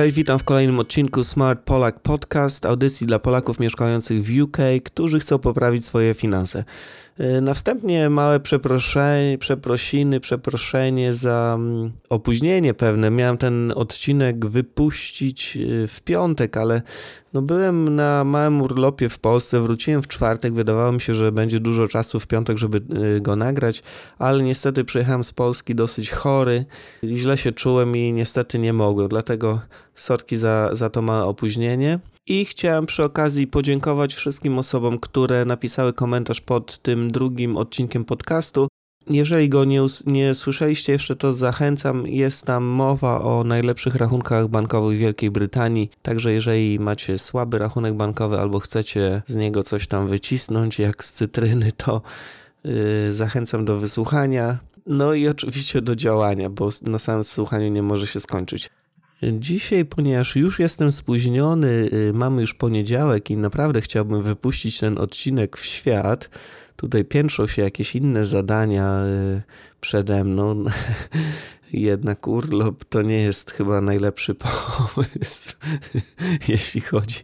Cześć, witam w kolejnym odcinku Smart Polak Podcast, audycji dla Polaków mieszkających w UK, którzy chcą poprawić swoje finanse. Y, na wstępnie małe przeproszenie, przeprosiny, przeproszenie za mm, opóźnienie pewne. Miałem ten odcinek wypuścić y, w piątek, ale no byłem na małym urlopie w Polsce, wróciłem w czwartek, wydawało mi się, że będzie dużo czasu w piątek, żeby y, go nagrać, ale niestety przyjechałem z Polski dosyć chory, źle się czułem i niestety nie mogłem, dlatego sorki za, za to małe opóźnienie. I chciałem przy okazji podziękować wszystkim osobom, które napisały komentarz pod tym drugim odcinkiem podcastu. Jeżeli go nie, nie słyszeliście jeszcze, to zachęcam. Jest tam mowa o najlepszych rachunkach bankowych Wielkiej Brytanii. Także jeżeli macie słaby rachunek bankowy albo chcecie z niego coś tam wycisnąć, jak z cytryny, to yy, zachęcam do wysłuchania. No i oczywiście do działania, bo na samym słuchaniu nie może się skończyć. Dzisiaj, ponieważ już jestem spóźniony, y, mamy już poniedziałek i naprawdę chciałbym wypuścić ten odcinek w świat. Tutaj piętrzą się jakieś inne zadania y, przede mną. Jednak urlop to nie jest chyba najlepszy pomysł, jeśli chodzi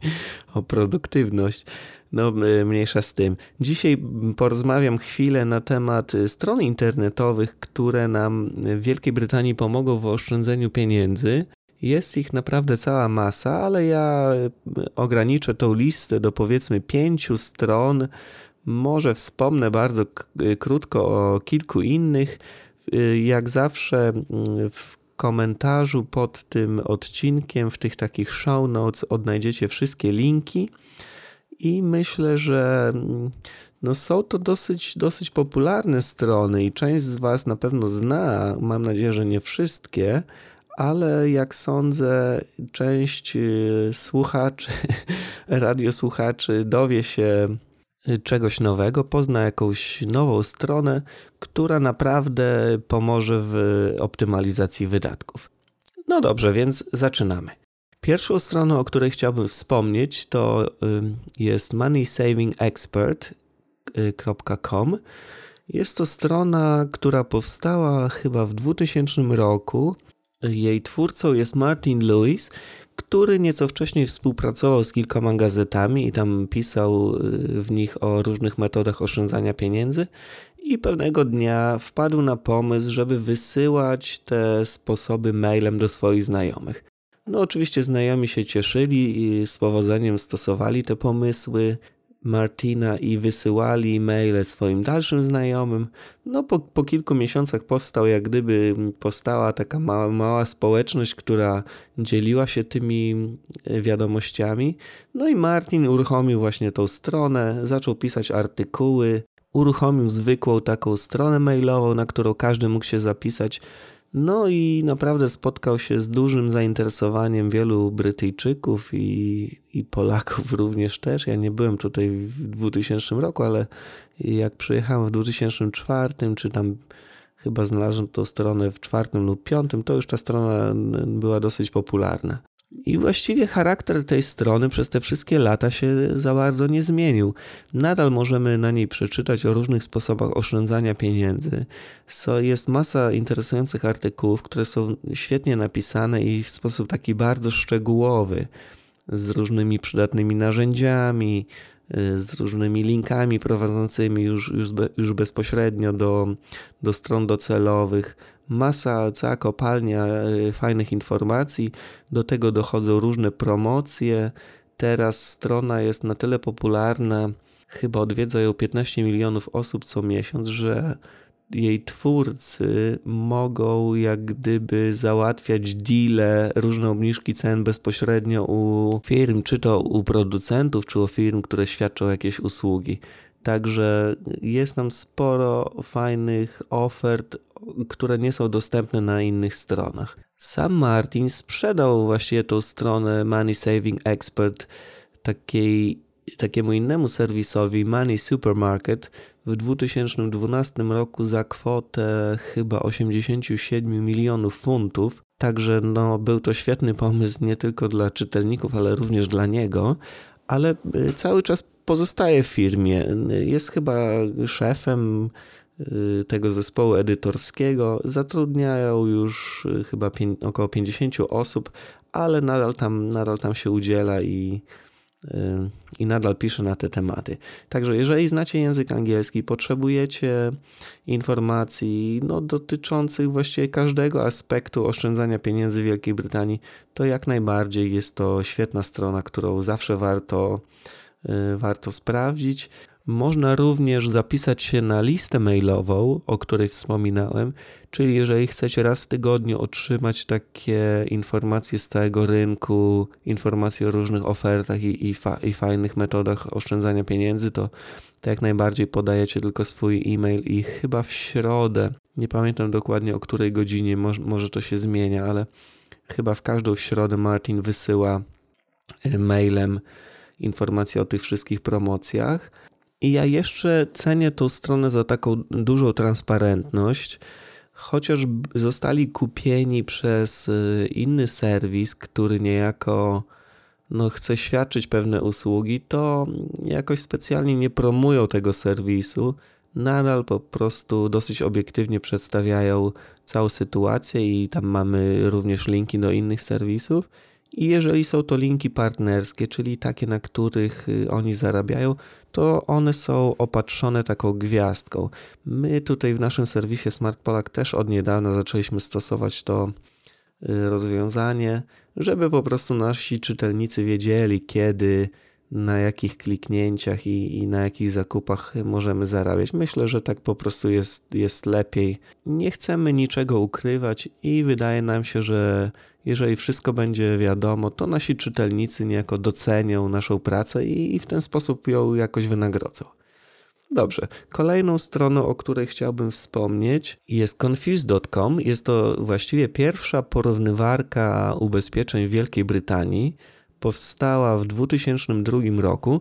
o produktywność. No, y, mniejsza z tym. Dzisiaj porozmawiam chwilę na temat stron internetowych, które nam w Wielkiej Brytanii pomogą w oszczędzeniu pieniędzy. Jest ich naprawdę cała masa, ale ja ograniczę tą listę do powiedzmy pięciu stron. Może wspomnę bardzo krótko o kilku innych. Jak zawsze w komentarzu pod tym odcinkiem, w tych takich show notes odnajdziecie wszystkie linki. I myślę, że no są to dosyć, dosyć popularne strony i część z Was na pewno zna, mam nadzieję, że nie wszystkie, ale jak sądzę, część y, słuchaczy, radiosłuchaczy dowie się y, czegoś nowego, pozna jakąś nową stronę, która naprawdę pomoże w optymalizacji wydatków. No dobrze, więc zaczynamy. Pierwszą stroną, o której chciałbym wspomnieć, to y, jest moneysavingexpert.com. Jest to strona, która powstała chyba w 2000 roku jej twórcą jest Martin Lewis, który nieco wcześniej współpracował z kilkoma gazetami i tam pisał y, w nich o różnych metodach oszczędzania pieniędzy. I pewnego dnia wpadł na pomysł, żeby wysyłać te sposoby mailem do swoich znajomych. No, oczywiście znajomi się cieszyli i z powodzeniem stosowali te pomysły. Martina i wysyłali maile swoim dalszym znajomym. No po, po kilku miesiącach powstał jak gdyby powstała taka mała, mała społeczność, która dzieliła się tymi e, wiadomościami. No i Martin uruchomił właśnie tą stronę, zaczął pisać artykuły, uruchomił zwykłą taką stronę mailową, na którą każdy mógł się zapisać no i naprawdę spotkał się z dużym zainteresowaniem wielu Brytyjczyków i, i Polaków również też. Ja nie byłem tutaj w 2000 roku, ale jak przyjechałem w 2004, czy tam chyba znalazłem tą stronę w czwartym lub piątym, to już ta strona była dosyć popularna. I właściwie charakter tej strony przez te wszystkie lata się za bardzo nie zmienił. Nadal możemy na niej przeczytać o różnych sposobach oszczędzania pieniędzy. So, jest masa interesujących artykułów, które są świetnie napisane i w sposób taki bardzo szczegółowy, z różnymi przydatnymi narzędziami, y, z różnymi linkami prowadzącymi już, już, be, już bezpośrednio do, do stron docelowych masa, cała kopalnia e, fajnych informacji. Do tego dochodzą różne promocje. Teraz strona jest na tyle popularna, chyba odwiedza ją 15 milionów osób co miesiąc, że jej twórcy mogą jak gdyby załatwiać deale, różne obniżki cen bezpośrednio u firm, czy to u producentów, czy u firm, które świadczą jakieś usługi. Także jest tam sporo fajnych ofert, które nie są dostępne na innych stronach. Sam Martin sprzedał właściwie tą stronę Money Saving Expert takiej, takiemu innemu serwisowi Money Supermarket w 2012 roku za kwotę chyba 87 milionów funtów. Także no, był to świetny pomysł nie tylko dla czytelników, ale również dla niego, ale y, cały czas pozostaje w firmie. Jest chyba szefem tego zespołu edytorskiego. Zatrudniają już y, chyba około 50 osób, ale nadal tam, nadal tam się udziela i i nadal piszę na te tematy. Także jeżeli znacie język angielski, potrzebujecie informacji no, dotyczących właściwie każdego aspektu oszczędzania pieniędzy w Wielkiej Brytanii, to jak najbardziej jest to świetna strona, którą zawsze warto, y, warto sprawdzić. Można również zapisać się na listę mailową, o której wspominałem, czyli jeżeli chcecie raz w tygodniu otrzymać takie informacje z całego rynku, informacje o różnych ofertach i, i, fa, i fajnych metodach oszczędzania pieniędzy, to, to jak najbardziej podajecie tylko swój e-mail i chyba w środę, nie pamiętam dokładnie o której godzinie, może, może to się zmienia, ale chyba w każdą środę Martin wysyła e, mailem informacje o tych wszystkich promocjach. I ja jeszcze cenię tą stronę za taką dużą transparentność, chociaż zostali kupieni przez y, inny serwis, który niejako no, chce świadczyć pewne usługi, to jakoś specjalnie nie promują tego serwisu. Nadal po prostu dosyć obiektywnie przedstawiają całą sytuację i tam mamy również linki do innych serwisów. I jeżeli są to linki partnerskie, czyli takie, na których y, oni zarabiają, to one są opatrzone taką gwiazdką. My tutaj w naszym serwisie Smart Polak też od niedawna zaczęliśmy stosować to y, rozwiązanie, żeby po prostu nasi czytelnicy wiedzieli, kiedy na jakich kliknięciach i, i, na jakich zakupach możemy zarabiać. Myślę, że tak po prostu jest, jest lepiej. Nie chcemy niczego ukrywać i wydaje nam się, że jeżeli wszystko będzie wiadomo, to nasi czytelnicy niejako docenią naszą pracę i, w ten sposób ją jakoś wynagrodzą. Dobrze, kolejną stroną, o której chciałbym wspomnieć, jest confuse.com. Jest to właściwie pierwsza porównywarka ubezpieczeń w Wielkiej Brytanii powstała w 2002 roku.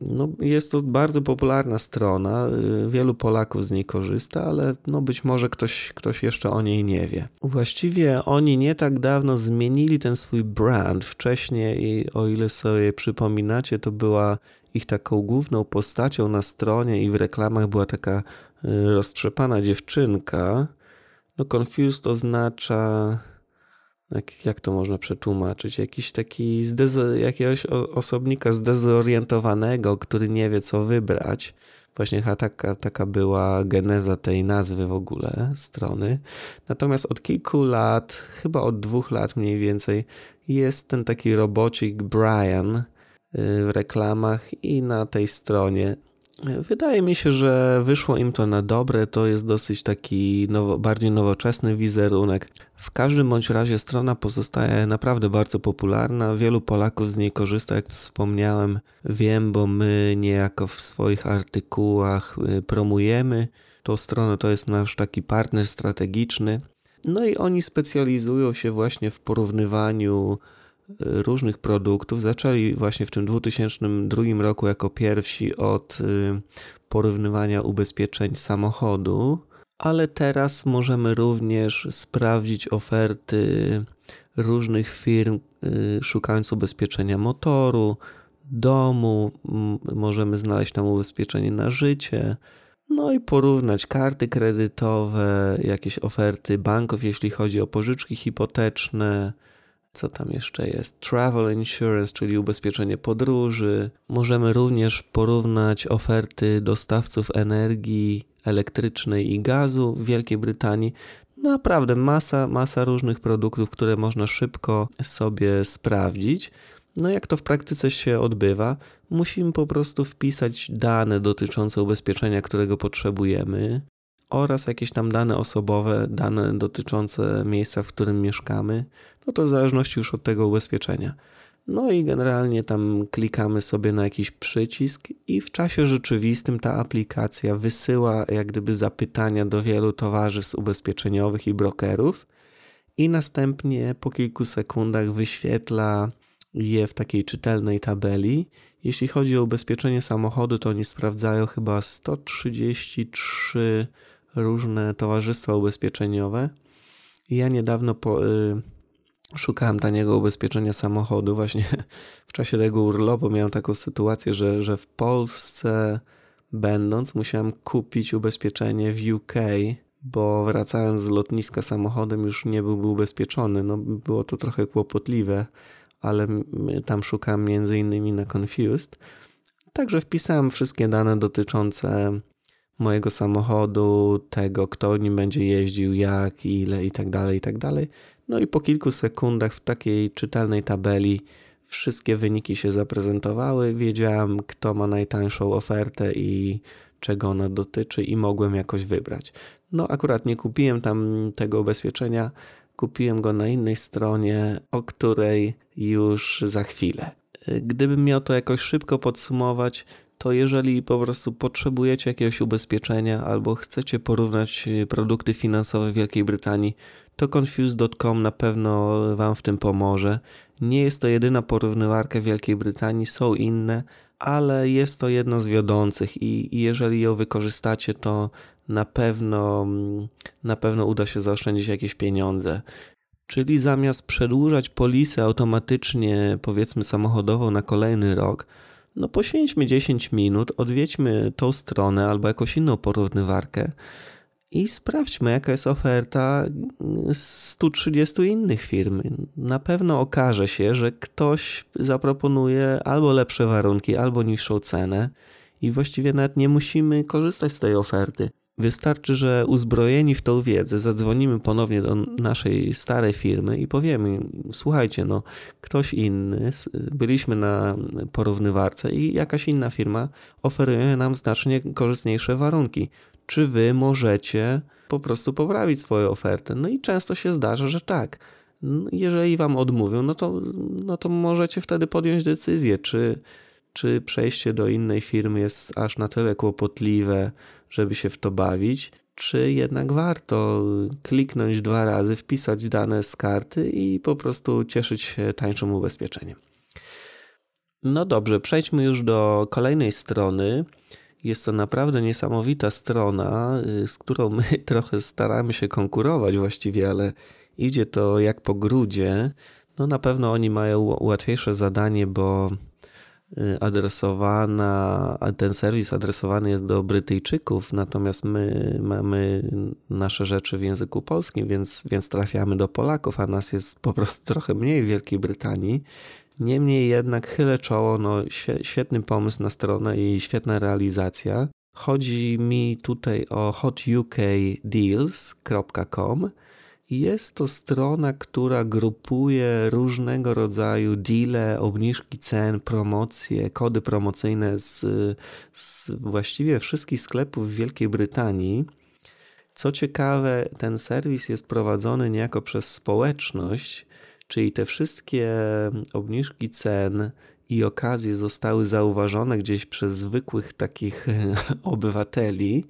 No, jest to bardzo popularna strona, y, wielu Polaków z niej korzysta, ale no być może ktoś, ktoś jeszcze o niej nie wie. Właściwie oni nie tak dawno zmienili ten swój brand. Wcześniej, o ile sobie przypominacie, to była ich taką główną postacią na stronie i w reklamach była taka y, roztrzepana dziewczynka. No, confused oznacza jak, jak to można przetłumaczyć? Jakiś taki zdezo- jakiegoś osobnika zdezorientowanego, który nie wie, co wybrać. Właśnie taka, taka była geneza tej nazwy w ogóle strony. Natomiast od kilku lat, chyba od dwóch lat mniej więcej, jest ten taki robocik Brian y, w reklamach i na tej stronie. Wydaje mi się, że wyszło im to na dobre. To jest dosyć taki nowo, bardziej nowoczesny wizerunek. W każdym bądź razie strona pozostaje naprawdę bardzo popularna. Wielu Polaków z niej korzysta, jak wspomniałem. Wiem, bo my niejako w swoich artykułach y, promujemy tą stronę. To jest nasz taki partner strategiczny. No i oni specjalizują się właśnie w porównywaniu różnych produktów. Zaczęli właśnie w tym 2002 roku jako pierwsi od y, porównywania ubezpieczeń samochodu, ale teraz możemy również sprawdzić oferty różnych firm, y, szukając ubezpieczenia motoru, domu, możemy znaleźć tam ubezpieczenie na życie. No i porównać karty kredytowe, jakieś oferty banków, jeśli chodzi o pożyczki hipoteczne, co tam jeszcze jest? Travel insurance, czyli ubezpieczenie podróży. Możemy również porównać oferty dostawców energii elektrycznej i gazu w Wielkiej Brytanii. Naprawdę masa, masa różnych produktów, które można szybko sobie sprawdzić. No jak to w praktyce się odbywa? Musimy po prostu wpisać dane dotyczące ubezpieczenia, którego potrzebujemy oraz jakieś tam dane osobowe, dane dotyczące miejsca, w którym mieszkamy, no to w zależności już od tego ubezpieczenia. No i generalnie tam klikamy sobie na jakiś przycisk i w czasie rzeczywistym ta aplikacja wysyła jak gdyby zapytania do wielu towarzystw ubezpieczeniowych i brokerów i następnie po kilku sekundach wyświetla je w takiej czytelnej tabeli. Jeśli chodzi o ubezpieczenie samochodu, to oni sprawdzają chyba 133 różne towarzystwa ubezpieczeniowe. Ja niedawno po, y, szukałem taniego ubezpieczenia samochodu. Właśnie w czasie tego urlopu miałem taką sytuację, że, że w Polsce będąc musiałem kupić ubezpieczenie w UK, bo wracając z lotniska samochodem już nie byłby ubezpieczony. No, było to trochę kłopotliwe, ale tam szukałem między innymi na Confused. Także wpisałem wszystkie dane dotyczące mojego samochodu, tego, kto nim będzie jeździł, jak, ile i tak dalej, i tak dalej. No i po kilku sekundach w takiej czytelnej tabeli wszystkie wyniki się zaprezentowały. Wiedziałem, kto ma najtańszą ofertę i czego ona dotyczy, i mogłem jakoś wybrać. No, akurat nie kupiłem tam tego ubezpieczenia, kupiłem go na innej stronie, o której już za chwilę. Gdybym miał to jakoś szybko podsumować, to jeżeli po prostu potrzebujecie jakiegoś ubezpieczenia albo chcecie porównać y, produkty finansowe Wielkiej Brytanii, to confuse.com na pewno Wam w tym pomoże. Nie jest to jedyna porównywarka Wielkiej Brytanii, są inne, ale jest to jedna z wiodących i jeżeli ją wykorzystacie, to na pewno, na pewno uda się zaoszczędzić jakieś pieniądze. Czyli zamiast przedłużać polisę automatycznie, powiedzmy samochodową na kolejny rok, no poświęćmy 10 minut, odwiedźmy tą stronę albo jakąś inną porównywarkę i sprawdźmy, jaka jest oferta 130 innych firm. Na pewno okaże się, że ktoś zaproponuje albo lepsze warunki, albo niższą cenę i właściwie nawet nie musimy korzystać z tej oferty. Wystarczy, że uzbrojeni w tą wiedzę zadzwonimy ponownie do naszej starej firmy i powiemy: Słuchajcie, no, ktoś inny, byliśmy na porównywarce i jakaś inna firma oferuje nam znacznie korzystniejsze warunki. Czy wy możecie po prostu poprawić swoją ofertę? No i często się zdarza, że tak. Jeżeli wam odmówią, no to, no to możecie wtedy podjąć decyzję, czy, czy przejście do innej firmy jest aż na tyle kłopotliwe, żeby się w to bawić, czy jednak warto kliknąć dwa razy, wpisać dane z karty i po prostu cieszyć się tańszym ubezpieczeniem. No dobrze, przejdźmy już do kolejnej strony. Jest to naprawdę niesamowita strona, y, z którą my trochę staramy się konkurować właściwie, ale idzie to jak po grudzie. No na pewno oni mają łatwiejsze zadanie, bo adresowana, ten serwis adresowany jest do Brytyjczyków, natomiast my mamy nasze rzeczy w języku polskim, więc, więc trafiamy do Polaków, a nas jest po prostu trochę mniej w Wielkiej Brytanii. Niemniej jednak chylę czoło, no świetny pomysł na stronę i świetna realizacja. Chodzi mi tutaj o hotukdeals.com jest to strona, która grupuje różnego rodzaju deale, obniżki cen, promocje, kody promocyjne z, z właściwie wszystkich sklepów w Wielkiej Brytanii. Co ciekawe, ten serwis jest prowadzony niejako przez społeczność, czyli te wszystkie obniżki cen i okazje zostały zauważone gdzieś przez zwykłych takich obywateli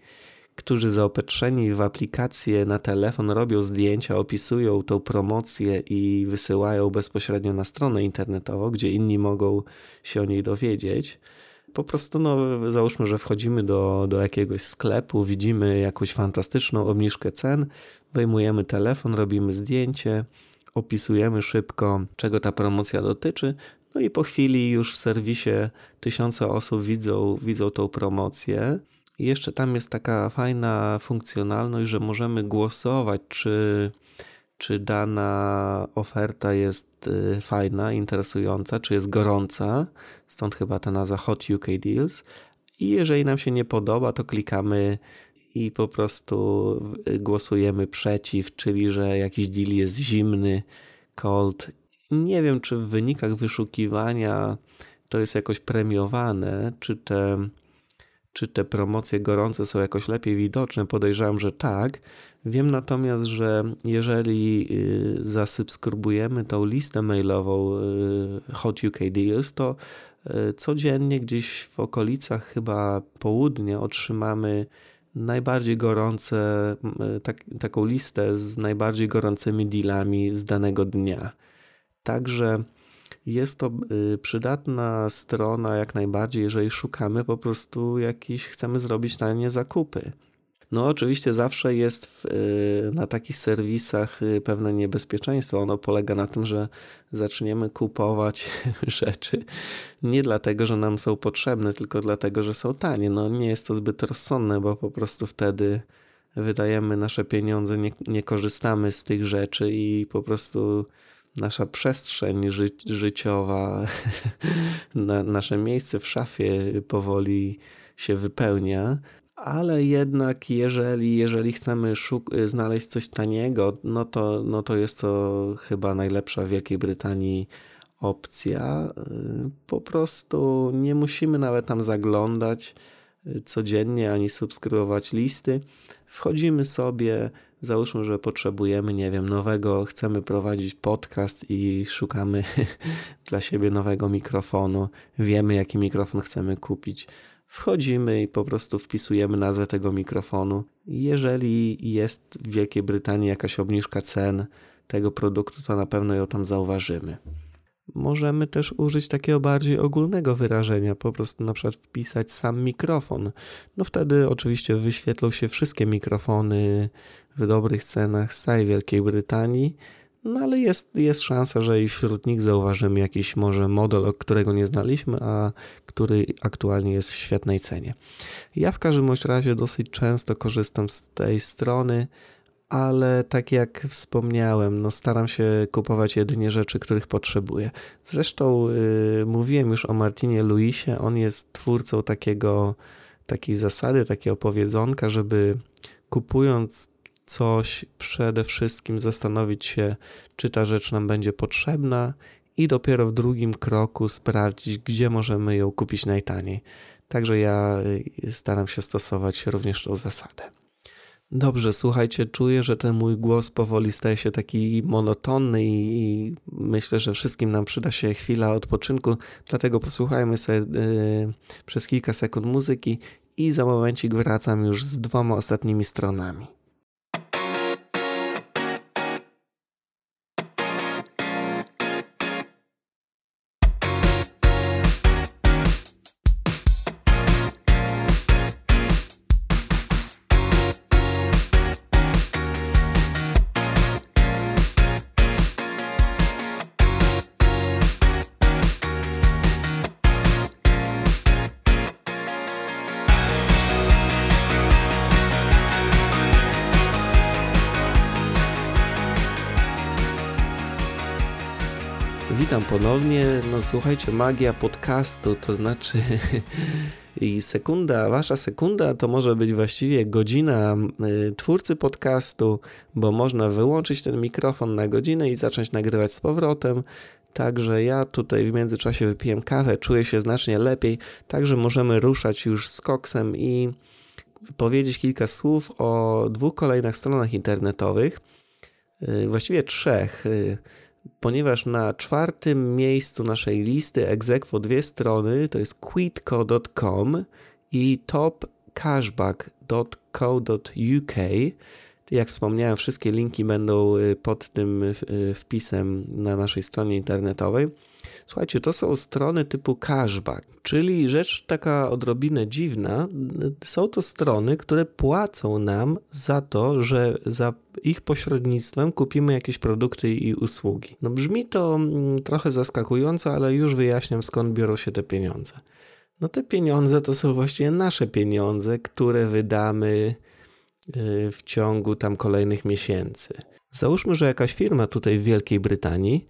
którzy zaopatrzeni w aplikację na telefon robią zdjęcia, opisują tą promocję i wysyłają bezpośrednio na stronę internetową, gdzie inni mogą się o niej dowiedzieć. Po prostu, no, załóżmy, że wchodzimy do, do jakiegoś sklepu, widzimy jakąś fantastyczną obniżkę cen, wyjmujemy telefon, robimy zdjęcie, opisujemy szybko, czego ta promocja dotyczy, no i po chwili już w serwisie tysiące osób widzą, widzą tą promocję. I jeszcze tam jest taka fajna funkcjonalność, że możemy głosować, czy, czy dana oferta jest y, fajna, interesująca, czy jest gorąca. Stąd chyba ta nazwa Hot UK Deals. I jeżeli nam się nie podoba, to klikamy i po prostu głosujemy przeciw, czyli że jakiś deal jest zimny, cold. Nie wiem, czy w wynikach wyszukiwania to jest jakoś premiowane, czy te czy te promocje gorące są jakoś lepiej widoczne? Podejrzewam, że tak. Wiem natomiast, że jeżeli y, zasubskrybujemy tą listę mailową y, Hot UK Deals, to y, codziennie gdzieś w okolicach chyba południa otrzymamy najbardziej gorące, tak, taką listę z najbardziej gorącymi dealami z danego dnia. Także jest to y, przydatna strona jak najbardziej, jeżeli szukamy po prostu jakiś, chcemy zrobić na nie zakupy. No, oczywiście zawsze jest w, y, na takich serwisach y, pewne niebezpieczeństwo. Ono polega na tym, że zaczniemy kupować rzeczy nie dlatego, że nam są potrzebne, tylko dlatego, że są tanie. No, nie jest to zbyt rozsądne, bo po prostu wtedy wydajemy nasze pieniądze, nie, nie korzystamy z tych rzeczy i po prostu nasza przestrzeń ży życiowa, na, nasze miejsce w szafie powoli się wypełnia. Ale jednak, jeżeli, jeżeli chcemy znaleźć coś taniego, no to, no to jest to chyba najlepsza w Wielkiej Brytanii opcja. Po prostu nie musimy nawet tam zaglądać codziennie ani subskrybować listy. Wchodzimy sobie, załóżmy, że potrzebujemy, nie wiem, nowego, chcemy prowadzić podcast i szukamy dla siebie nowego mikrofonu. Wiemy, jaki mikrofon chcemy kupić. Wchodzimy i po prostu wpisujemy nazwę tego mikrofonu. Jeżeli jest w Wielkiej Brytanii jakaś obniżka cen tego produktu, to na pewno ją tam zauważymy. Możemy też użyć takiego bardziej ogólnego wyrażenia, po prostu na przykład wpisać sam mikrofon. No wtedy oczywiście wyświetlą się wszystkie mikrofony w dobrych cenach z całej Wielkiej Brytanii, no ale jest, jest szansa, że i wśród nich zauważymy jakiś może model, którego nie znaliśmy, a który aktualnie jest w świetnej cenie. Ja w każdym razie dosyć często korzystam z tej strony ale tak jak wspomniałem, no staram się kupować jedynie rzeczy, których potrzebuję. Zresztą yy, mówiłem już o Martinie Luisie, on jest twórcą takiego, takiej zasady, takiego powiedzonka, żeby kupując coś, przede wszystkim zastanowić się, czy ta rzecz nam będzie potrzebna i dopiero w drugim kroku sprawdzić, gdzie możemy ją kupić najtaniej. Także ja y, staram się stosować również tą zasadę. Dobrze, słuchajcie, czuję, że ten mój głos powoli staje się taki monotonny i, myślę, że wszystkim nam przyda się chwila odpoczynku, dlatego posłuchajmy sobie yy, przez kilka sekund muzyki i za momencik wracam już z dwoma ostatnimi stronami. Ponownie. No słuchajcie, magia podcastu, to znaczy i sekunda, wasza sekunda to może być właściwie godzina y, twórcy podcastu, bo można wyłączyć ten mikrofon na godzinę i zacząć nagrywać z powrotem. Także ja tutaj w międzyczasie wypiłem kawę, czuję się znacznie lepiej, także możemy ruszać już z koksem i powiedzieć kilka słów o dwóch kolejnych stronach internetowych, y, właściwie trzech y, ponieważ na czwartym miejscu naszej listy egzekwo dwie strony to jest quitco.com i topcashback.co.uk. Jak wspomniałem, wszystkie linki będą y, pod tym y, wpisem na naszej stronie internetowej. Słuchajcie, to są strony typu cashback, czyli rzecz taka odrobinę dziwna. Są to strony, które płacą nam za to, że za ich pośrednictwem kupimy jakieś produkty i usługi. No brzmi to mm, trochę zaskakująco, ale już wyjaśniam skąd biorą się te pieniądze. No te pieniądze to są właściwie nasze pieniądze, które wydamy y, w ciągu tam kolejnych miesięcy. Załóżmy, że jakaś firma tutaj w Wielkiej Brytanii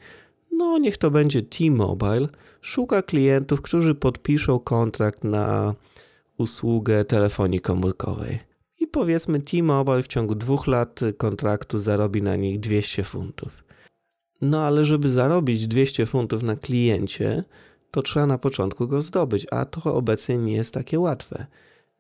no niech to będzie T-Mobile, szuka klientów, którzy podpiszą kontrakt na usługę telefonii komórkowej. I powiedzmy T-Mobile w ciągu dwóch lat kontraktu zarobi na nich 200 funtów. No ale żeby zarobić 200 funtów na kliencie, to trzeba na początku go zdobyć, a to obecnie nie jest takie łatwe.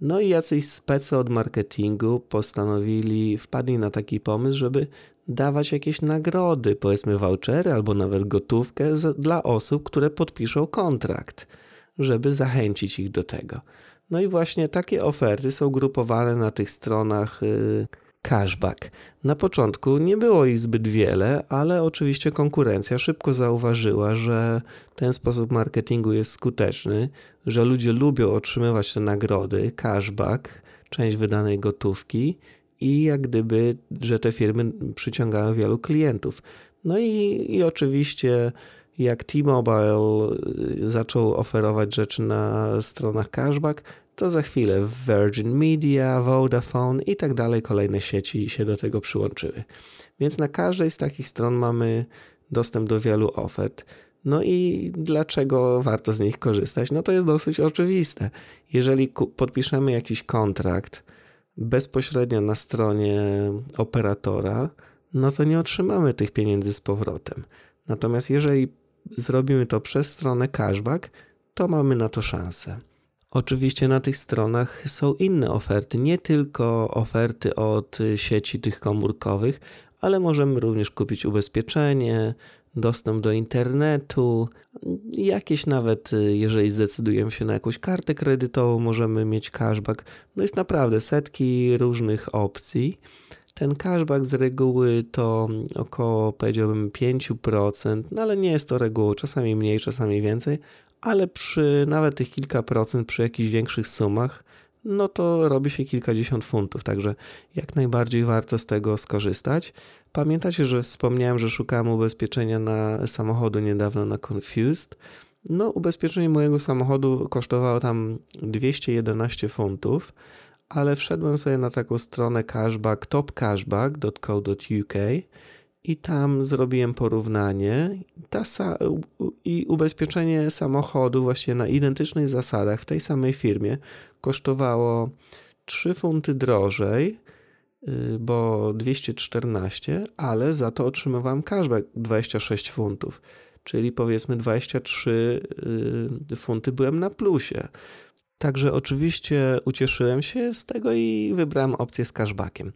No i jacyś specy od marketingu postanowili, wpadli na taki pomysł, żeby dawać jakieś nagrody, powiedzmy vouchery albo nawet gotówkę z, dla osób, które podpiszą kontrakt, żeby zachęcić ich do tego. No i właśnie takie oferty są grupowane na tych stronach yy, cashback. Na początku nie było ich zbyt wiele, ale oczywiście konkurencja szybko zauważyła, że ten sposób marketingu jest skuteczny, że ludzie lubią otrzymywać te nagrody, cashback, część wydanej gotówki i jak gdyby, że te firmy przyciągają wielu klientów. No i, i oczywiście jak T-Mobile y, zaczął oferować rzeczy na stronach cashback, to za chwilę Virgin Media, Vodafone i tak dalej, kolejne sieci się do tego przyłączyły. Więc na każdej z takich stron mamy dostęp do wielu ofert. No i dlaczego warto z nich korzystać? No to jest dosyć oczywiste. Jeżeli podpiszemy jakiś kontrakt bezpośrednio na stronie operatora, no to nie otrzymamy tych pieniędzy z powrotem. Natomiast jeżeli zrobimy to przez stronę cashback, to mamy na to szansę. Oczywiście na tych stronach są inne oferty, nie tylko oferty od sieci tych komórkowych, ale możemy również kupić ubezpieczenie, dostęp do internetu, jakieś nawet, jeżeli zdecydujemy się na jakąś kartę kredytową, możemy mieć cashback. No jest naprawdę setki różnych opcji. Ten cashback z reguły to około powiedziałbym 5%, no ale nie jest to reguła, czasami mniej, czasami więcej, ale przy nawet tych kilka procent, przy jakichś większych sumach, no to robi się kilkadziesiąt funtów, także jak najbardziej warto z tego skorzystać. Pamiętacie, że wspomniałem, że szukałem ubezpieczenia na samochodu niedawno na Confused. No, ubezpieczenie mojego samochodu kosztowało tam 211 funtów, ale wszedłem sobie na taką stronę cashback, topcashback.co.uk i tam zrobiłem porównanie. Ta I ubezpieczenie samochodu właśnie na identycznych zasadach w tej samej firmie kosztowało 3 funty drożej, y, bo 214, ale za to otrzymywałem cashback 26 funtów. Czyli powiedzmy 23 y, funty byłem na plusie. Także oczywiście ucieszyłem się z tego i wybrałem opcję z cashbackiem.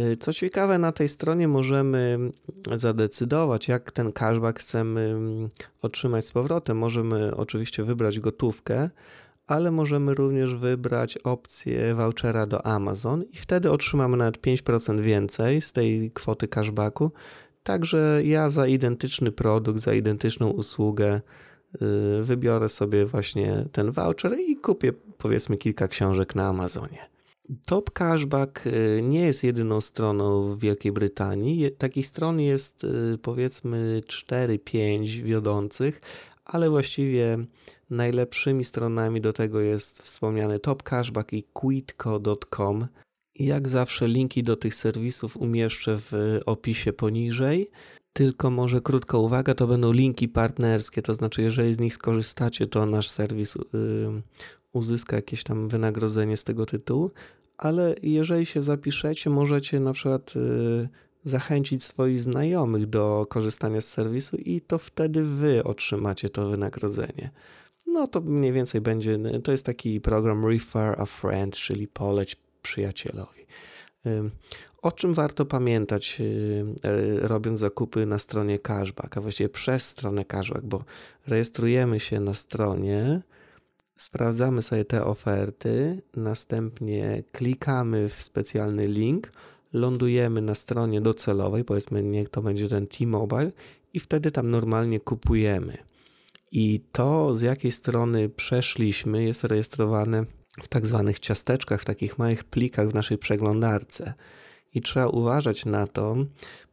Y, co ciekawe, na tej stronie możemy zadecydować, jak ten cashback chcemy mm, otrzymać z powrotem. Możemy oczywiście wybrać gotówkę, ale możemy również wybrać opcję vouchera do Amazon i wtedy otrzymamy nawet 5% więcej z tej kwoty cashbacku. Także ja za identyczny produkt, za identyczną usługę y, wybiorę sobie właśnie ten voucher i kupię powiedzmy kilka książek na Amazonie. Top Cashback y, nie jest jedyną stroną w Wielkiej Brytanii. Takich stron jest y, powiedzmy 4-5 wiodących, ale właściwie najlepszymi stronami do tego jest wspomniany Top Cashback i quitco.com. Jak zawsze linki do tych serwisów umieszczę w opisie poniżej. Tylko może krótka uwaga, to będą linki partnerskie, to znaczy jeżeli z nich skorzystacie, to nasz serwis y, uzyska jakieś tam wynagrodzenie z tego tytułu, ale jeżeli się zapiszecie, możecie na przykład y, zachęcić swoich znajomych do korzystania z serwisu i to wtedy wy otrzymacie to wynagrodzenie. No to mniej więcej będzie, to jest taki program Refer a Friend, czyli poleć przyjacielowi. O czym warto pamiętać, y, e, robiąc zakupy na stronie cashback, a właściwie przez stronę cashback, bo rejestrujemy się na stronie, sprawdzamy sobie te oferty, następnie klikamy w specjalny link, lądujemy na stronie docelowej, powiedzmy niech to będzie ten T-Mobile i wtedy tam normalnie kupujemy. I to z jakiej strony przeszliśmy jest rejestrowane w tak zwanych ciasteczkach, w takich małych plikach w naszej przeglądarce. I trzeba uważać na to,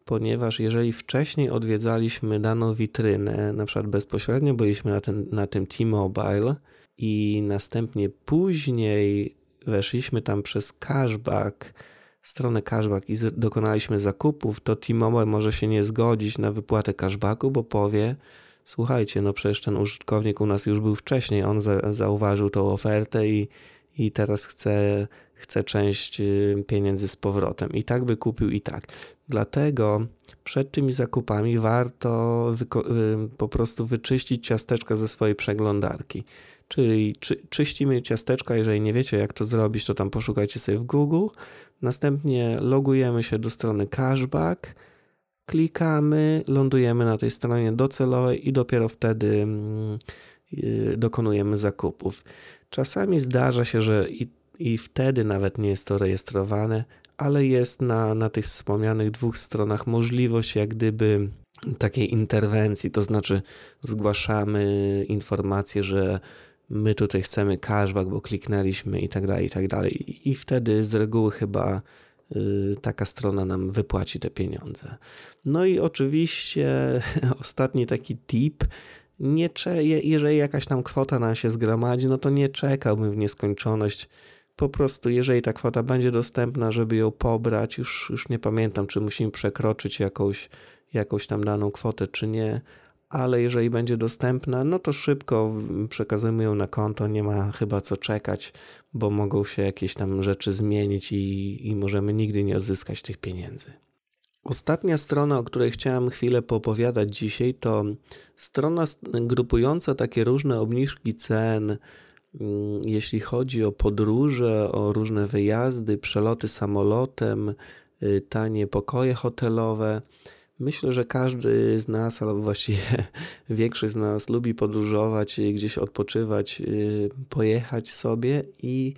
ponieważ jeżeli wcześniej odwiedzaliśmy daną witrynę, na przykład bezpośrednio byliśmy na, ten, na tym T-Mobile, i następnie później weszliśmy tam przez cashback, stronę cashback i dokonaliśmy zakupów, to T-Mobile może się nie zgodzić na wypłatę cashbacku, bo powie, słuchajcie, no przecież ten użytkownik u nas już był wcześniej, on za, zauważył tą ofertę i, i teraz chce, chce część y, pieniędzy z powrotem. I tak by kupił i tak. Dlatego przed tymi zakupami warto y, po prostu wyczyścić ciasteczka ze swojej przeglądarki. Czyli czy, czyścimy ciasteczka, jeżeli nie wiecie jak to zrobić, to tam poszukajcie sobie w Google. Następnie logujemy się do strony cashback, klikamy, lądujemy na tej stronie docelowej i dopiero wtedy mm, y, dokonujemy zakupów. Czasami zdarza się, że i, i wtedy nawet nie jest to rejestrowane, ale jest na, na tych wspomnianych dwóch stronach możliwość jak gdyby takiej interwencji, to znaczy zgłaszamy informację, że my tutaj chcemy cashback, bo kliknęliśmy i tak dalej, i tak dalej. I wtedy z reguły chyba y, taka strona nam wypłaci te pieniądze. No i oczywiście ostatni taki tip. Nie jeżeli jakaś tam kwota nam się zgromadzi, no to nie czekałbym w nieskończoność. Po prostu, jeżeli ta kwota będzie dostępna, żeby ją pobrać, już, już nie pamiętam, czy musimy przekroczyć jakąś, jakąś tam daną kwotę, czy nie, ale jeżeli będzie dostępna, no to szybko przekazujemy ją na konto, nie ma chyba co czekać, bo mogą się jakieś tam rzeczy zmienić i, i możemy nigdy nie odzyskać tych pieniędzy. Ostatnia strona, o której chciałem chwilę poopowiadać dzisiaj, to strona grupująca takie różne obniżki cen, mm, jeśli chodzi o podróże, o różne wyjazdy, przeloty samolotem, y, tanie pokoje hotelowe. Myślę, że każdy z nas, albo właściwie większość z nas lubi podróżować, gdzieś odpoczywać, y, pojechać sobie i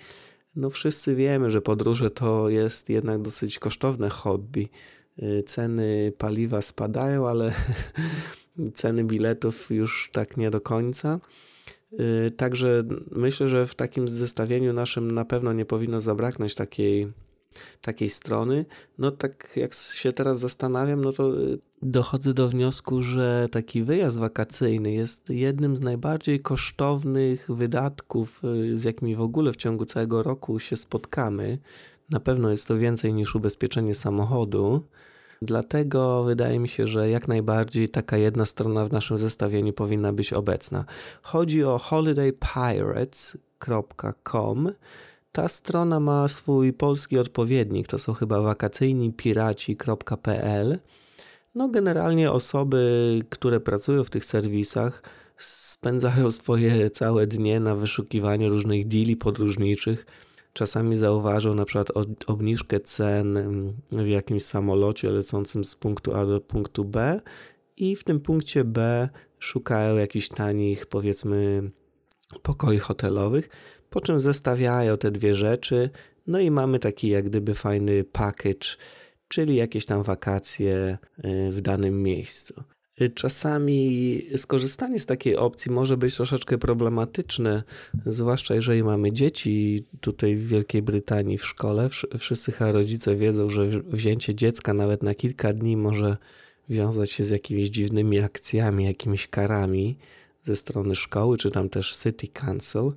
no wszyscy wiemy, że podróże to jest jednak dosyć kosztowne hobby. Y, ceny paliwa spadają, ale ceny biletów już tak nie do końca. Y, także myślę, że w takim zestawieniu naszym na pewno nie powinno zabraknąć takiej takiej strony, no tak jak się teraz zastanawiam, no to y, dochodzę do wniosku, że taki wyjazd wakacyjny jest jednym z najbardziej kosztownych wydatków, y, z jakimi w ogóle w ciągu całego roku się spotkamy. Na pewno jest to więcej niż ubezpieczenie samochodu. Dlatego wydaje mi się, że jak najbardziej taka jedna strona w naszym zestawieniu powinna być obecna. Chodzi o holidaypirates.com ta strona ma swój polski odpowiednik, to są chyba wakacyjnipiraci.pl. No, generalnie osoby, które pracują w tych serwisach, spędzają swoje całe dnie na wyszukiwaniu różnych deali podróżniczych. Czasami zauważą na przykład obniżkę cen w jakimś samolocie lecącym z punktu A do punktu B i w tym punkcie B szukają jakichś tanich, powiedzmy, pokoi hotelowych po czym zestawiają te dwie rzeczy, no i mamy taki jak gdyby fajny package, czyli jakieś tam wakacje y, w danym miejscu. Y, czasami skorzystanie z takiej opcji może być troszeczkę problematyczne, zwłaszcza jeżeli mamy dzieci tutaj w Wielkiej Brytanii w szkole. Wszyscy rodzice wiedzą, że wzięcie dziecka nawet na kilka dni może wiązać się z jakimiś dziwnymi akcjami, jakimiś karami ze strony szkoły, czy tam też City Council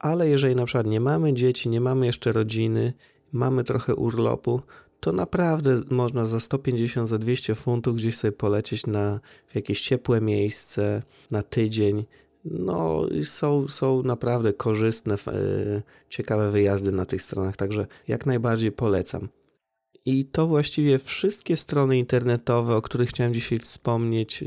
ale jeżeli na przykład nie mamy dzieci, nie mamy jeszcze rodziny, mamy trochę urlopu, to naprawdę można za 150, za 200 funtów gdzieś sobie polecieć na w jakieś ciepłe miejsce na tydzień. No, są, są naprawdę korzystne, yy, ciekawe wyjazdy na tych stronach, także jak najbardziej polecam. I to właściwie wszystkie strony internetowe, o których chciałem dzisiaj wspomnieć.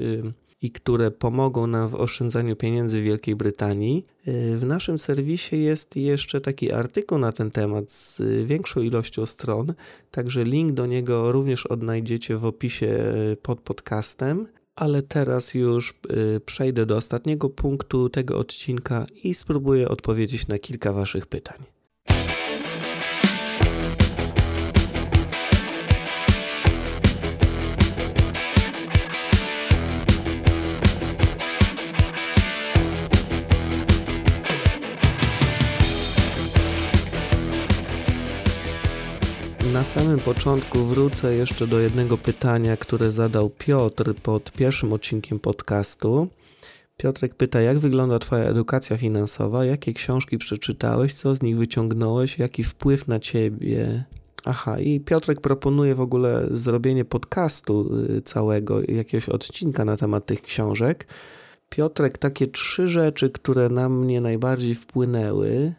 I które pomogą nam w oszczędzaniu pieniędzy w Wielkiej Brytanii. Y, w naszym serwisie jest jeszcze taki artykuł na ten temat z większą ilością stron, także link do niego również odnajdziecie w opisie y, pod podcastem. Ale teraz już y, przejdę do ostatniego punktu tego odcinka i spróbuję odpowiedzieć na kilka Waszych pytań. Na samym początku wrócę jeszcze do jednego pytania, które zadał Piotr pod pierwszym odcinkiem podcastu. Piotrek pyta, jak wygląda Twoja edukacja finansowa, jakie książki przeczytałeś, co z nich wyciągnąłeś, jaki wpływ na Ciebie. Aha, i Piotrek proponuje w ogóle zrobienie podcastu y, całego, jakiegoś odcinka na temat tych książek. Piotrek, takie trzy rzeczy, które na mnie najbardziej wpłynęły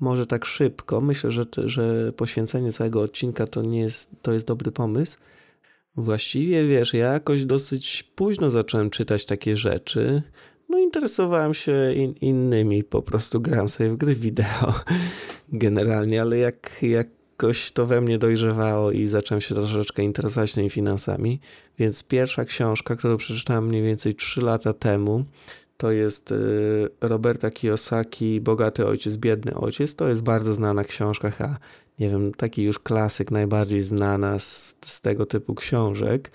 może tak szybko. Myślę, że, że poświęcenie całego odcinka to nie jest, to jest dobry pomysł. Właściwie wiesz, ja jakoś dosyć późno zacząłem czytać takie rzeczy. No, interesowałem się in, innymi, po prostu grałem sobie w gry wideo generalnie, ale jak, jakoś to we mnie dojrzewało i zacząłem się troszeczkę interesować tymi finansami. Więc pierwsza książka, którą przeczytałem mniej więcej 3 lata temu, to jest y, Roberta Kiyosaki, Bogaty Ojciec, Biedny Ojciec. To jest bardzo znana książka, a nie wiem, taki już klasyk, najbardziej znana z, z tego typu książek.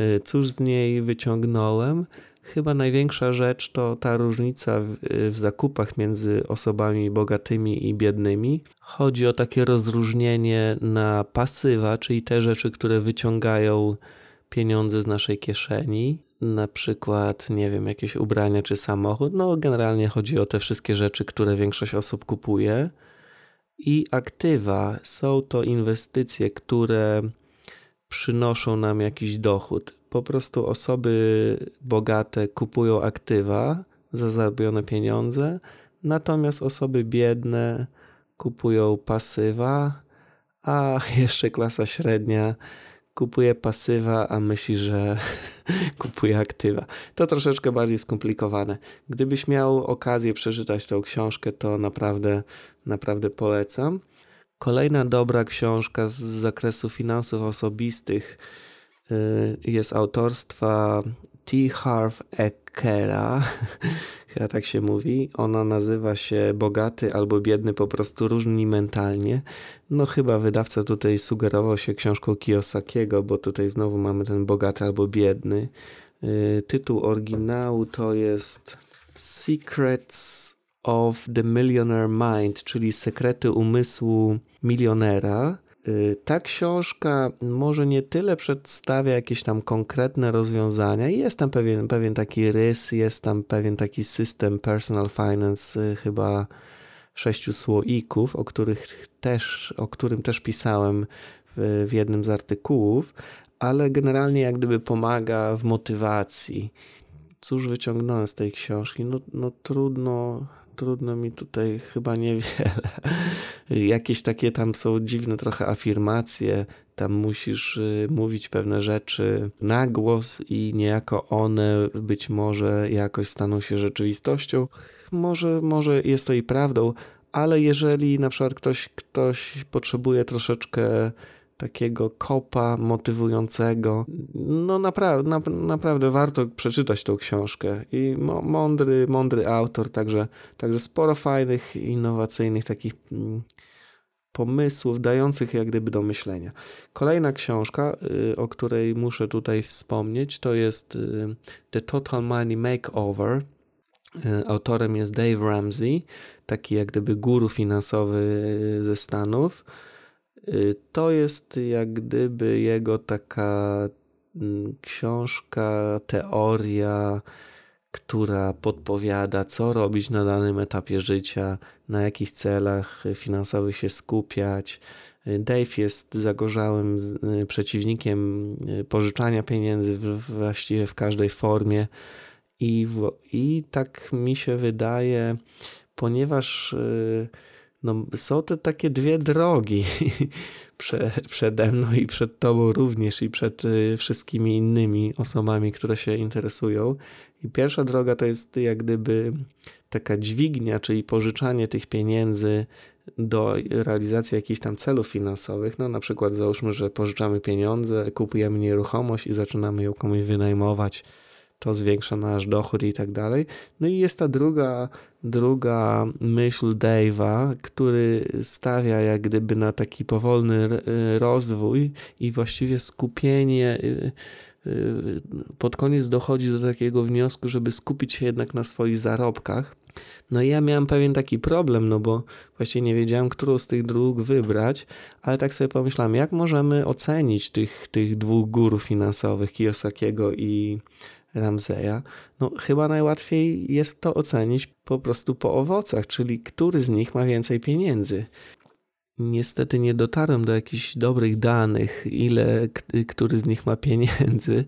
Y, cóż z niej wyciągnąłem? Chyba największa rzecz to ta różnica w, w, zakupach między osobami bogatymi i biednymi. Chodzi o takie rozróżnienie na pasywa, czyli te rzeczy, które wyciągają pieniądze z naszej kieszeni, na przykład, nie wiem, jakieś ubrania czy samochód. No, generalnie chodzi o te wszystkie rzeczy, które większość osób kupuje. I aktywa są to inwestycje, które przynoszą nam jakiś dochód. Po prostu osoby bogate kupują aktywa za zarobione pieniądze, natomiast osoby biedne kupują pasywa, a jeszcze klasa średnia kupuje pasywa, a myśli, że kupuje aktywa. To troszeczkę bardziej skomplikowane. Gdybyś miał okazję przeczytać tą książkę, to naprawdę, naprawdę polecam. Kolejna dobra książka z zakresu finansów osobistych y, jest autorstwa T. Harv Ekera. Chyba tak się mówi. Ona nazywa się Bogaty albo Biedny, po prostu różni mentalnie. No chyba wydawca tutaj sugerował się książką Kiyosakiego, bo tutaj znowu mamy ten Bogaty albo Biedny. Y, tytuł oryginału to jest Secrets of the Millionaire Mind, czyli Sekrety umysłu milionera. Y, ta książka może nie tyle przedstawia jakieś tam konkretne rozwiązania, jest tam pewien, pewien taki rys, jest tam pewien taki system personal finance, y, chyba sześciu słoików, o, których też, o którym też pisałem w, w jednym z artykułów, ale generalnie jak gdyby pomaga w motywacji. Cóż wyciągnąłem z tej książki? No, no trudno, trudno mi tutaj chyba niewiele. Jakieś takie tam są dziwne trochę afirmacje, tam musisz y, mówić pewne rzeczy na głos i niejako one być może jakoś staną się rzeczywistością. Może, może jest to i prawdą, ale jeżeli na przykład ktoś, ktoś potrzebuje troszeczkę takiego kopa motywującego. No naprawdę, na, naprawdę warto przeczytać tą książkę. I mądry, mądry autor, także, także sporo fajnych, innowacyjnych takich mm, pomysłów, dających jak gdyby do myślenia. Kolejna książka, y, o której muszę tutaj wspomnieć, to jest y, The Total Money Makeover. Y, autorem jest Dave Ramsey, taki jak gdyby guru finansowy ze Stanów. Y, to jest jak gdyby jego taka mm, książka, teoria, która podpowiada, co robić na danym etapie życia, na jakich celach finansowych się skupiać. Y, Dave jest zagorzałym y, przeciwnikiem pożyczania pieniędzy właściwie w każdej formie. I, w, I tak mi się wydaje, ponieważ. Yy, no, są te takie dwie drogi Prze, przede mną i przed tobą również i przed y, wszystkimi innymi osobami, które się interesują. I pierwsza droga to jest jak gdyby taka dźwignia, czyli pożyczanie tych pieniędzy do realizacji jakichś tam celów finansowych. No na przykład załóżmy, że pożyczamy pieniądze, kupujemy nieruchomość i zaczynamy ją komuś wynajmować to zwiększa nasz dochód i tak dalej. No i jest ta druga, druga myśl Dave'a, który stawia jak gdyby na taki powolny rozwój i właściwie skupienie y, y, pod koniec dochodzi do takiego wniosku, żeby skupić się jednak na swoich zarobkach. No i ja miałem pewien taki problem, no bo właściwie nie wiedziałem, którą z tych dróg wybrać, ale tak sobie pomyślałem, jak możemy ocenić tych, tych dwóch górów finansowych, Kiyosakiego i Ramseya, no chyba najłatwiej jest to ocenić po prostu po owocach, czyli który z nich ma więcej pieniędzy. Niestety nie dotarłem do jakichś dobrych danych, ile który z nich ma pieniędzy.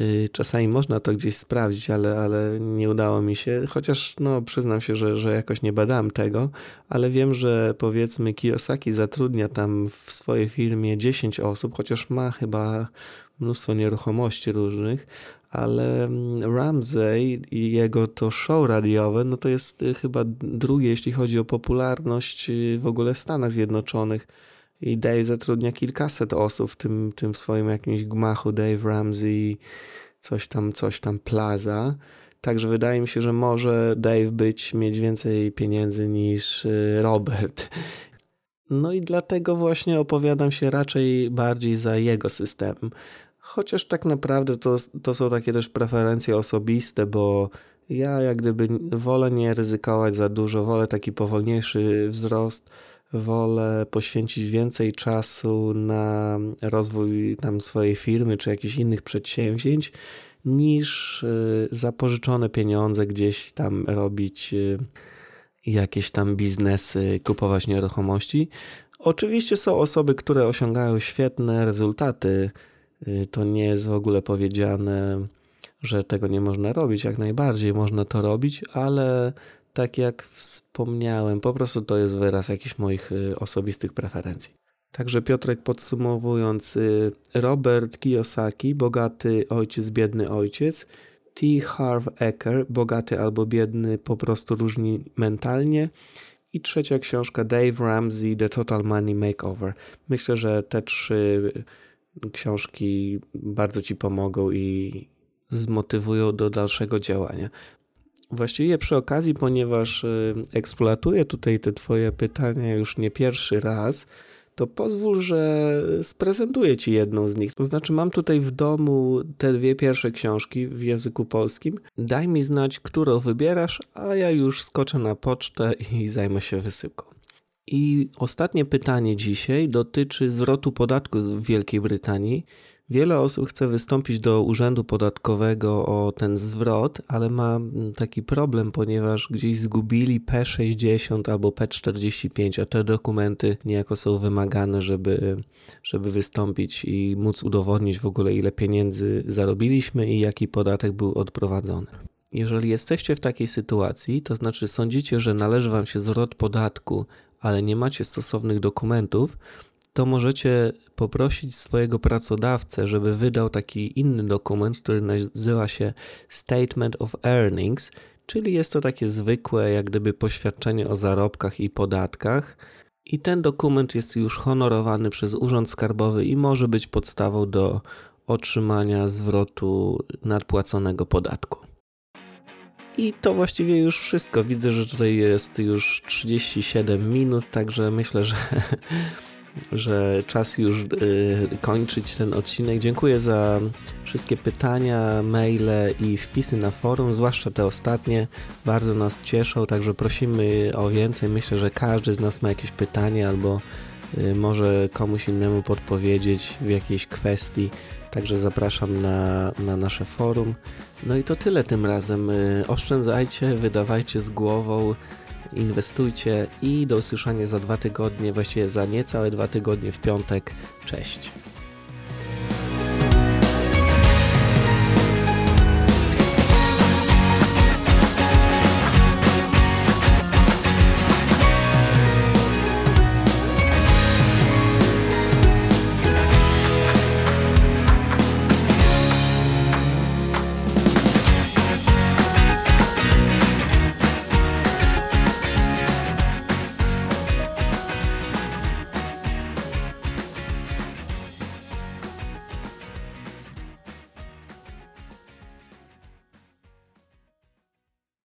Y, czasami można to gdzieś sprawdzić, ale, ale nie udało mi się, chociaż no, przyznam się, że, że jakoś nie badałem tego, ale wiem, że powiedzmy Kiyosaki zatrudnia tam w swojej firmie 10 osób, chociaż ma chyba mnóstwo nieruchomości różnych, ale mm, Ramsey i jego to show radiowe, no to jest y, chyba drugie, jeśli chodzi o popularność y, w ogóle w Stanach Zjednoczonych. I Dave zatrudnia kilkaset osób w tym, tym swoim jakimś gmachu Dave Ramsey, coś tam, coś tam Plaza. Także wydaje mi się, że może Dave być, mieć więcej pieniędzy niż y, Robert. No i dlatego właśnie opowiadam się raczej bardziej za jego systemem Chociaż tak naprawdę to, to są takie też preferencje osobiste, bo ja jak gdyby wolę nie ryzykować za dużo, wolę taki powolniejszy wzrost, wolę poświęcić więcej czasu na rozwój tam swojej firmy czy jakichś innych przedsięwzięć, niż y, za pożyczone pieniądze gdzieś tam robić y, jakieś tam biznesy, kupować nieruchomości. Oczywiście są osoby, które osiągają świetne rezultaty. Y, to nie jest w ogóle powiedziane, że tego nie można robić. Jak najbardziej można to robić, ale tak jak wspomniałem, po prostu to jest wyraz jakichś moich osobistych preferencji. Także Piotrek podsumowując, y, Robert Kiyosaki, bogaty ojciec, biedny ojciec, T. Harv Eker, bogaty albo biedny, po prostu różni mentalnie. I trzecia książka Dave Ramsey, The Total Money Makeover. Myślę, że te trzy książki bardzo Ci pomogą i zmotywują do dalszego działania. Właściwie przy okazji, ponieważ y, eksploatuję tutaj te Twoje pytania już nie pierwszy raz, to pozwól, że sprezentuję Ci jedną z nich. To znaczy, mam tutaj w domu te dwie pierwsze książki w języku polskim. Daj mi znać, którą wybierasz, a ja już skoczę na pocztę i zajmę się wysyłką. I ostatnie pytanie dzisiaj dotyczy zwrotu podatku w Wielkiej Brytanii. Wiele osób chce wystąpić do urzędu podatkowego o ten zwrot, ale ma taki problem, ponieważ gdzieś zgubili P60 albo P45, a te dokumenty niejako są wymagane, żeby, żeby wystąpić i móc udowodnić w ogóle, ile pieniędzy zarobiliśmy i jaki podatek był odprowadzony. Jeżeli jesteście w takiej sytuacji, to znaczy sądzicie, że należy Wam się zwrot podatku, ale nie macie stosownych dokumentów, to możecie poprosić swojego pracodawcę, żeby wydał taki inny dokument, który nazywa się Statement of Earnings, czyli jest to takie zwykłe, jak gdyby poświadczenie o zarobkach i podatkach. I ten dokument jest już honorowany przez Urząd Skarbowy i może być podstawą do otrzymania zwrotu nadpłaconego podatku. I to właściwie już wszystko. Widzę, że tutaj jest już 37 minut, także myślę, że że czas już y, kończyć ten odcinek. Dziękuję za wszystkie pytania, maile i wpisy na forum, zwłaszcza te ostatnie. Bardzo nas cieszą, także prosimy o więcej. Myślę, że każdy z nas ma jakieś pytanie albo y, może komuś innemu podpowiedzieć w jakiejś kwestii. Także zapraszam na, na nasze forum. No i to tyle tym razem. Y, oszczędzajcie, wydawajcie z głową inwestujcie i do usłyszenia za dwa tygodnie, właściwie za niecałe dwa tygodnie w piątek. Cześć.